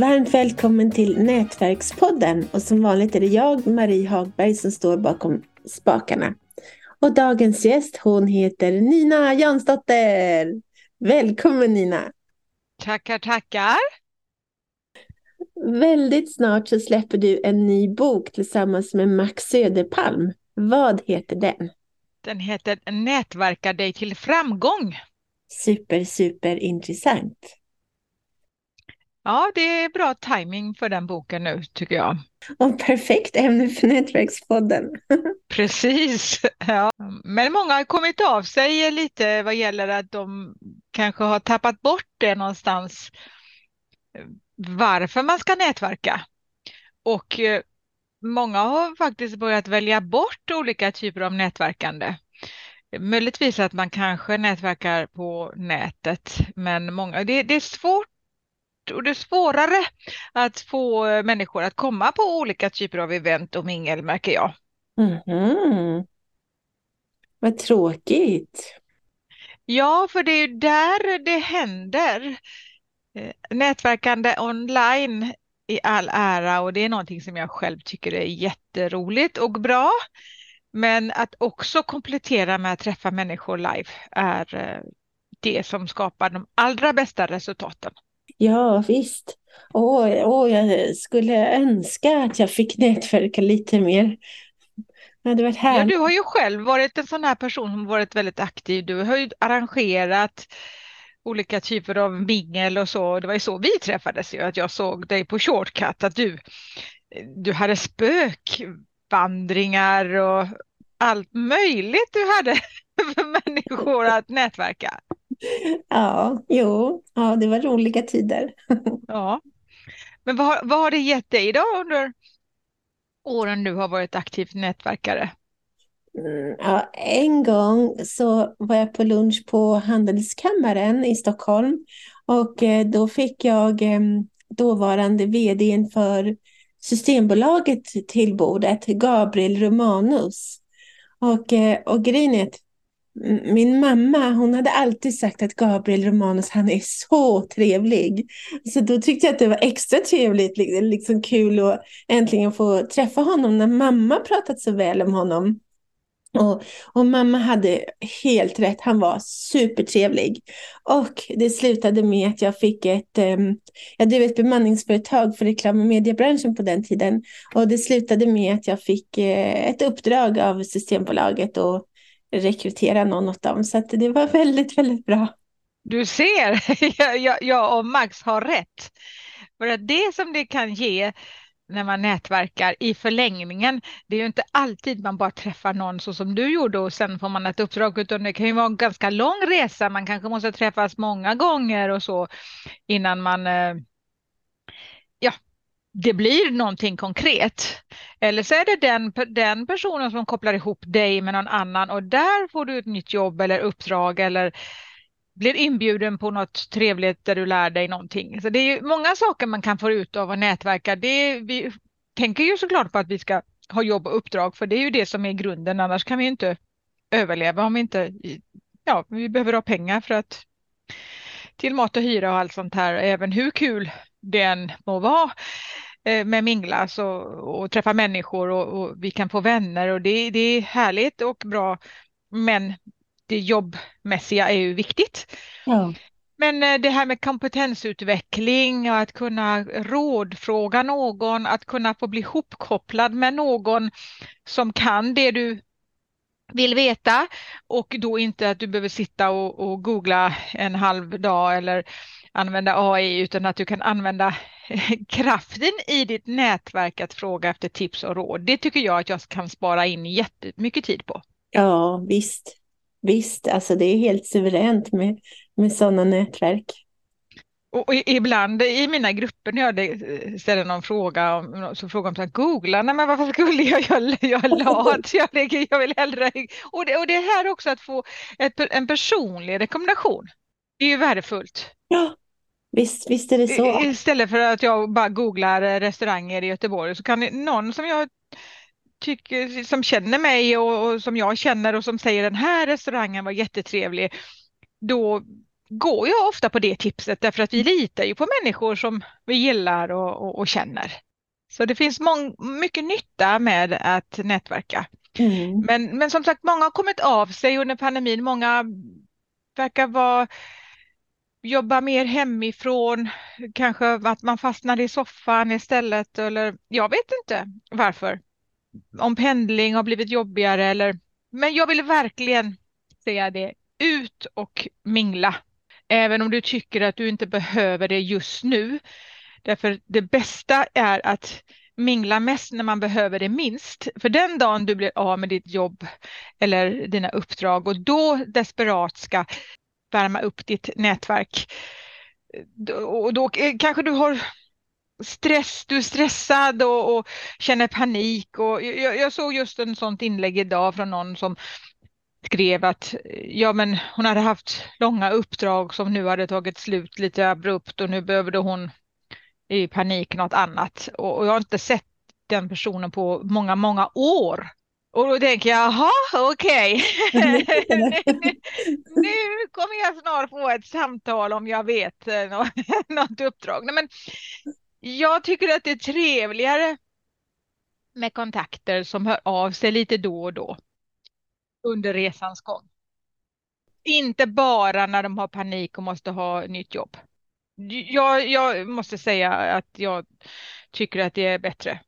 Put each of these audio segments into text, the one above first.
Varmt välkommen till Nätverkspodden och som vanligt är det jag, Marie Hagberg, som står bakom spakarna. Och dagens gäst hon heter Nina Jansdotter. Välkommen Nina! Tackar, tackar! Väldigt snart så släpper du en ny bok tillsammans med Max Söderpalm. Vad heter den? Den heter Nätverka dig till framgång. Super, super intressant. Ja, det är bra timing för den boken nu tycker jag. Och perfekt ämne för Nätverkspodden. Precis. Ja. Men många har kommit av sig lite vad gäller att de kanske har tappat bort det någonstans varför man ska nätverka. Och eh, många har faktiskt börjat välja bort olika typer av nätverkande. Möjligtvis att man kanske nätverkar på nätet, men många, det, det är svårt och det är svårare att få människor att komma på olika typer av event och mingel märker jag. Mm -hmm. Vad tråkigt. Ja, för det är ju där det händer. Eh, nätverkande online i all ära och det är någonting som jag själv tycker är jätteroligt och bra. Men att också komplettera med att träffa människor live är eh, det som skapar de allra bästa resultaten. Ja, visst. Åh, åh, jag skulle önska att jag fick nätverka lite mer. Det varit Ja, du har ju själv varit en sån här person som varit väldigt aktiv. Du har ju arrangerat olika typer av mingel och så. Det var ju så vi träffades ju, att jag såg dig på Shortcut, att du, du hade spökvandringar och allt möjligt du hade för människor att nätverka. Ja, jo, ja, det var roliga tider. Ja. Men vad, vad har det gett dig då under åren du har varit aktiv nätverkare? Mm, ja, en gång så var jag på lunch på Handelskammaren i Stockholm och eh, då fick jag dåvarande vd för Systembolaget till bordet, Gabriel Romanus. Och, eh, och grejen är att min mamma, hon hade alltid sagt att Gabriel Romanus, han är så trevlig. Så då tyckte jag att det var extra trevligt, liksom kul att äntligen få träffa honom när mamma pratat så väl om honom. Och, och, mamma hade helt rätt, han var supertrevlig. Och det slutade med att jag fick ett, ehm, um, jag drev ett bemanningsföretag för reklam och mediebranschen på den tiden. Och det slutade med att jag fick uh, ett uppdrag av Systembolaget och rekrytera någon åt dem. Så det var väldigt, väldigt bra. Du ser, jag, jag och Max har rätt. För att det som det kan ge när man nätverkar i förlängningen, det är ju inte alltid man bara träffar någon så som du gjorde och sen får man ett uppdrag, utan det kan ju vara en ganska lång resa. Man kanske måste träffas många gånger och så innan man eh, det blir någonting konkret. Eller så är det den, den personen som kopplar ihop dig med någon annan och där får du ett nytt jobb eller uppdrag eller blir inbjuden på något trevligt där du lär dig någonting. Så det är många saker man kan få ut av att nätverka. Det vi tänker ju såklart på att vi ska ha jobb och uppdrag för det är ju det som är grunden annars kan vi inte överleva om vi inte, ja vi behöver ha pengar för att till mat och hyra och allt sånt här, även hur kul det än må vara eh, med minglas och, och träffa människor och, och, vi kan få vänner och det, det är härligt och bra. Men det jobbmässiga är ju viktigt. Ja. Men eh, det här med kompetensutveckling och att kunna rådfråga någon, att kunna få bli hopkopplad med någon som kan det du vill veta och då inte att du behöver sitta och, och googla en halv dag eller använda AI utan att du kan använda kraften i ditt nätverk att fråga efter tips och råd. Det tycker jag att jag kan spara in jättemycket tid på. Ja, visst. Visst, alltså det är helt suveränt med, med sådana nätverk. Och ibland i mina grupper när jag ställer någon fråga, om, så frågar de så här, googla, nej men varför skulle jag, jag, jag är lat, jag, jag vill hellre... Och det, och det här också att få ett, en personlig rekommendation, det är ju värdefullt. Ja, visst, visst är det så. Istället för att jag bara googlar restauranger i Göteborg så kan någon som jag tycker, som känner mig och, och, som jag känner och som säger den här restaurangen var jättetrevlig, då går jag ofta på det tipset därför att vi litar ju på människor som vi gillar och, och, och känner. Så det finns mång, mycket nytta med att nätverka. Mm. Men, men som sagt, många har kommit av sig under pandemin. Många verkar vara jobba mer hemifrån, kanske att man fastnar i soffan istället eller jag vet inte varför. Om pendling har blivit jobbigare eller men jag vill verkligen säga det, ut och mingla. Även om du tycker att du inte behöver det just nu. Därför det bästa är att mingla mest när man behöver det minst. För den dagen du blir av med ditt jobb eller dina uppdrag och då desperat ska värma upp ditt nätverk. Och då eh, kanske du har stress, du är stressad och, och känner panik. Och jag, jag, såg just en sånt inlägg idag från någon som skrev att eh, ja, men hon hade haft långa uppdrag som nu hade tagit slut lite abrupt och nu behövde hon i panik något annat. Och, och jag har inte sett den personen på många, många år. Och då tänker jag, jaha, okej. Okay. nu kommer jag snart få ett samtal om jag vet eh, något uppdrag. Nej, men jag tycker att det är trevligare med kontakter som hör av sig lite då och då under resans gång. Inte bara när de har panik och måste ha nytt jobb. Jag, jag måste säga att jag tycker att det är bättre.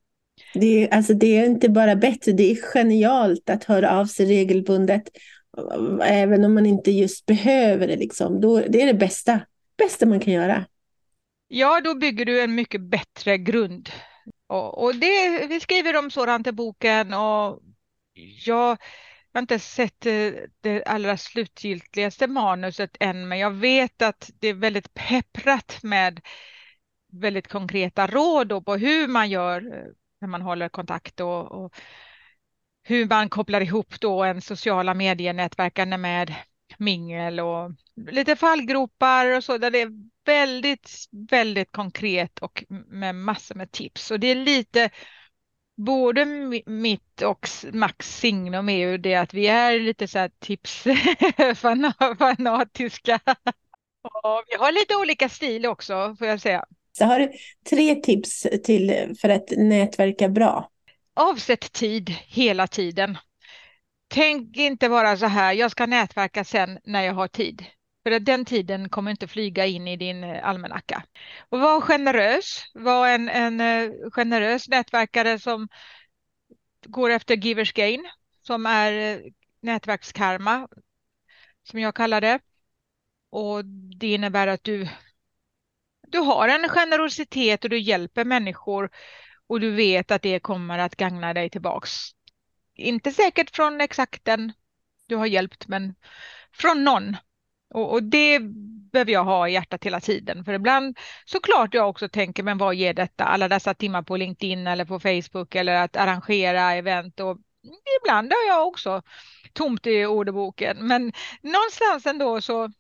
Det är, alltså det är inte bara bättre, det är genialt att höra av sig regelbundet. Även om man inte just behöver det. Liksom. Då, det är det bästa, bästa man kan göra. Ja, då bygger du en mycket bättre grund. Och, och det, vi skriver om sådant i boken och jag har inte sett eh, det allra slutgiltigaste manuset än, men jag vet att det är väldigt pepprat med väldigt konkreta råd på hur man gör eh, när man håller kontakt och, och hur man kopplar ihop då en sociala medienätverkande med mingel och lite fallgropar och så där det är väldigt, väldigt konkret och med massor med tips. Och det är lite både mitt och Max signum är ju det att vi är lite så här tipsfanatiska. och vi har lite olika stil också får jag säga. Så har du tre tips till för att nätverka bra? Avsätt tid hela tiden. Tänk inte bara så här, jag ska nätverka sen när jag har tid. För att den tiden kommer inte flyga in i din eh, almanacka. Och var generös. Var en, en eh, generös nätverkare som går efter givers gain. Som är eh, nätverkskarma. Som jag kallar det. Och det innebär att du, du har en generositet och du hjälper människor. Och du vet att det kommer att gagna dig tillbaks. Inte säkert från exakt den du har hjälpt men från någon och, och, det behöver jag ha i hjärtat hela tiden. För ibland såklart jag också tänker, men vad ger detta? Alla dessa timmar på LinkedIn eller på Facebook eller att arrangera event. Och ibland har jag också tomt i orderboken. Men någonstans ändå så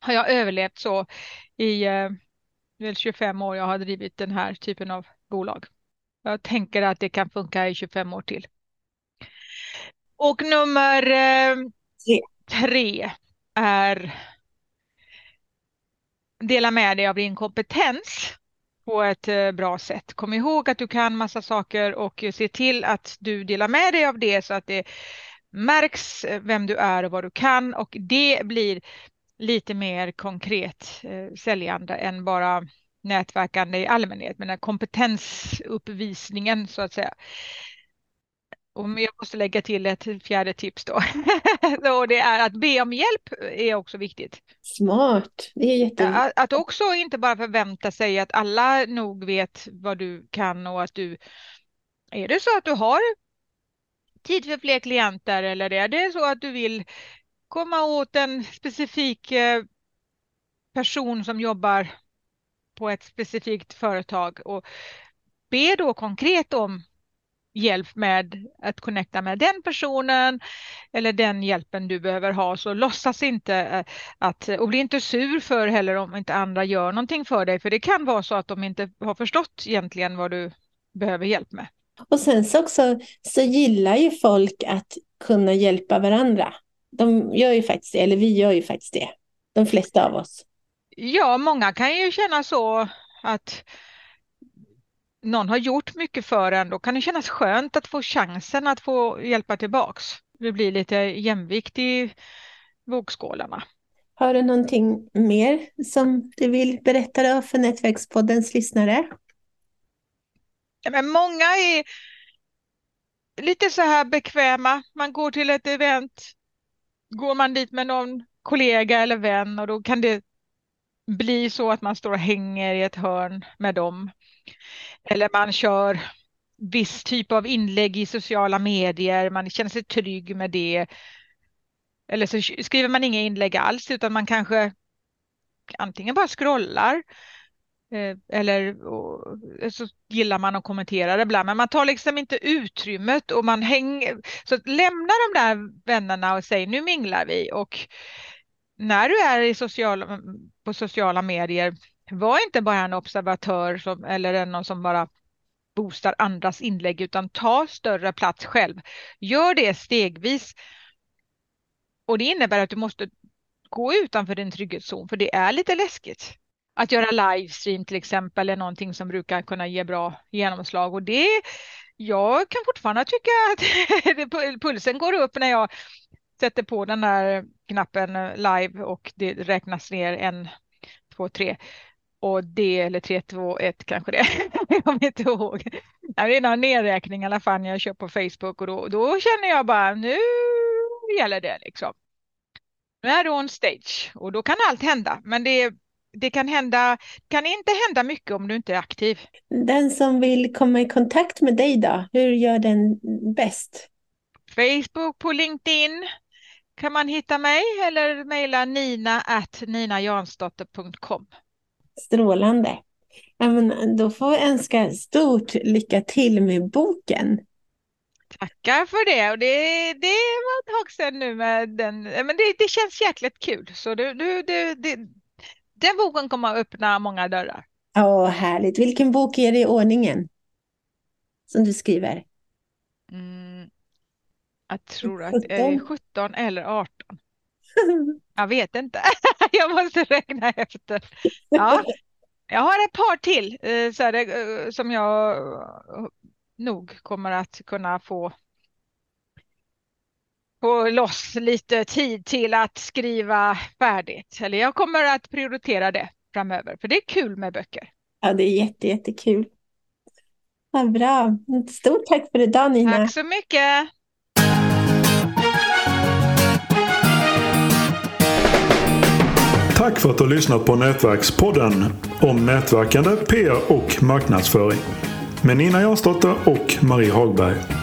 har jag överlevt så i eh, eh, 25 år jag har drivit den här typen av bolag. Jag tänker att det kan funka i 25 år till. Och nummer eh, tre är dela med dig av din kompetens på ett eh, bra sätt. Kom ihåg att du kan massa saker och se till att du delar med dig av det så att det märks eh, vem du är och vad du kan och det blir lite mer konkret eh, säljande än bara nätverkande i allmänhet, men kompetensuppvisningen så att säga. Och jag måste lägga till ett fjärde tips då. och det är att be om hjälp är också viktigt. Smart, det är jätteviktigt. Att, att också inte bara förvänta sig att alla nog vet vad du kan och att du... Är det så att du har tid för fler klienter eller är det så att du vill komma åt en specifik eh, person som jobbar på ett specifikt företag och be då konkret om hjälp med att connecta med den personen eller den hjälpen du behöver ha. Så låtsas inte eh, att, och bli inte sur för heller om inte andra gör någonting för dig. För det kan vara så att de inte har förstått egentligen vad du behöver hjälp med. Och sen så också så gillar ju folk att kunna hjälpa varandra. De gör ju faktiskt det, eller vi gör ju faktiskt det. de flesta av oss. Ja, många kan ju känna så att någon har gjort mycket för en. Då kan det kännas skönt att få chansen att få hjälpa tillbaks. Det blir lite jämvikt i vågskålarna. Har du någonting mer som du vill berätta för Nätverkspoddens lyssnare? Men många är lite så här bekväma. Man går till ett event, går man dit med någon kollega eller vän och då kan det bli så att man står och hänger i ett hörn med dem. Eller man kör viss typ av inlägg i sociala medier, man känner sig trygg med det. Eller så skriver man inga inlägg alls utan man kanske antingen bara scrollar Eh, eller så gillar man att kommentera det ibland, men man tar liksom inte utrymmet och man hänger. Så lämna de där vännerna och säg nu minglar vi och när du är i sociala, på sociala medier, var inte bara en observatör som, eller någon som bara boostar andras inlägg utan ta större plats själv. Gör det stegvis. Och det innebär att du måste gå utanför din trygghetszon för det är lite läskigt. Att göra livestream till exempel är någonting som brukar kunna ge bra genomslag och det jag kan fortfarande tycka att pulsen går upp när jag sätter på den där knappen live och det räknas ner en, två, tre och det eller 3, 2, 1 kanske det. jag kommer inte ihåg. Det är någon nedräkning i alla fall när jag kör på Facebook och då, då känner jag bara nu gäller det liksom. Nu är du on stage och då kan allt hända. Men det, det kan, hända, kan inte hända mycket om du inte är aktiv. Den som vill komma i kontakt med dig då, hur gör den bäst? Facebook på LinkedIn kan man hitta mig eller mejla nina at ninajansdotter.com. Strålande. men då får jag önska stort lycka till med boken. Tackar för det. Och det, det var ett tag sedan nu med den. Men det, det känns jäkligt kul. Så du, du, du, den boken kommer att öppna många dörrar. Ja, härligt. Vilken bok är det i ordningen som du skriver? Mm, jag tror att det är 17 eller 18. Jag vet inte. jag måste räkna efter. Ja. Jag har ett par till eh, så det, eh, som jag eh, nog kommer att kunna få få loss lite tid till att skriva färdigt. Eller jag kommer att prioritera det framöver, för det är kul med böcker. Ja, det är jätte, jättekul. Ja, bra. Stort tack för idag, Nina. Tack så mycket. Tack för att du har lyssnat på Nätverkspodden om nätverkande, PR och marknadsföring med Nina Jansdotter och Marie Hagberg.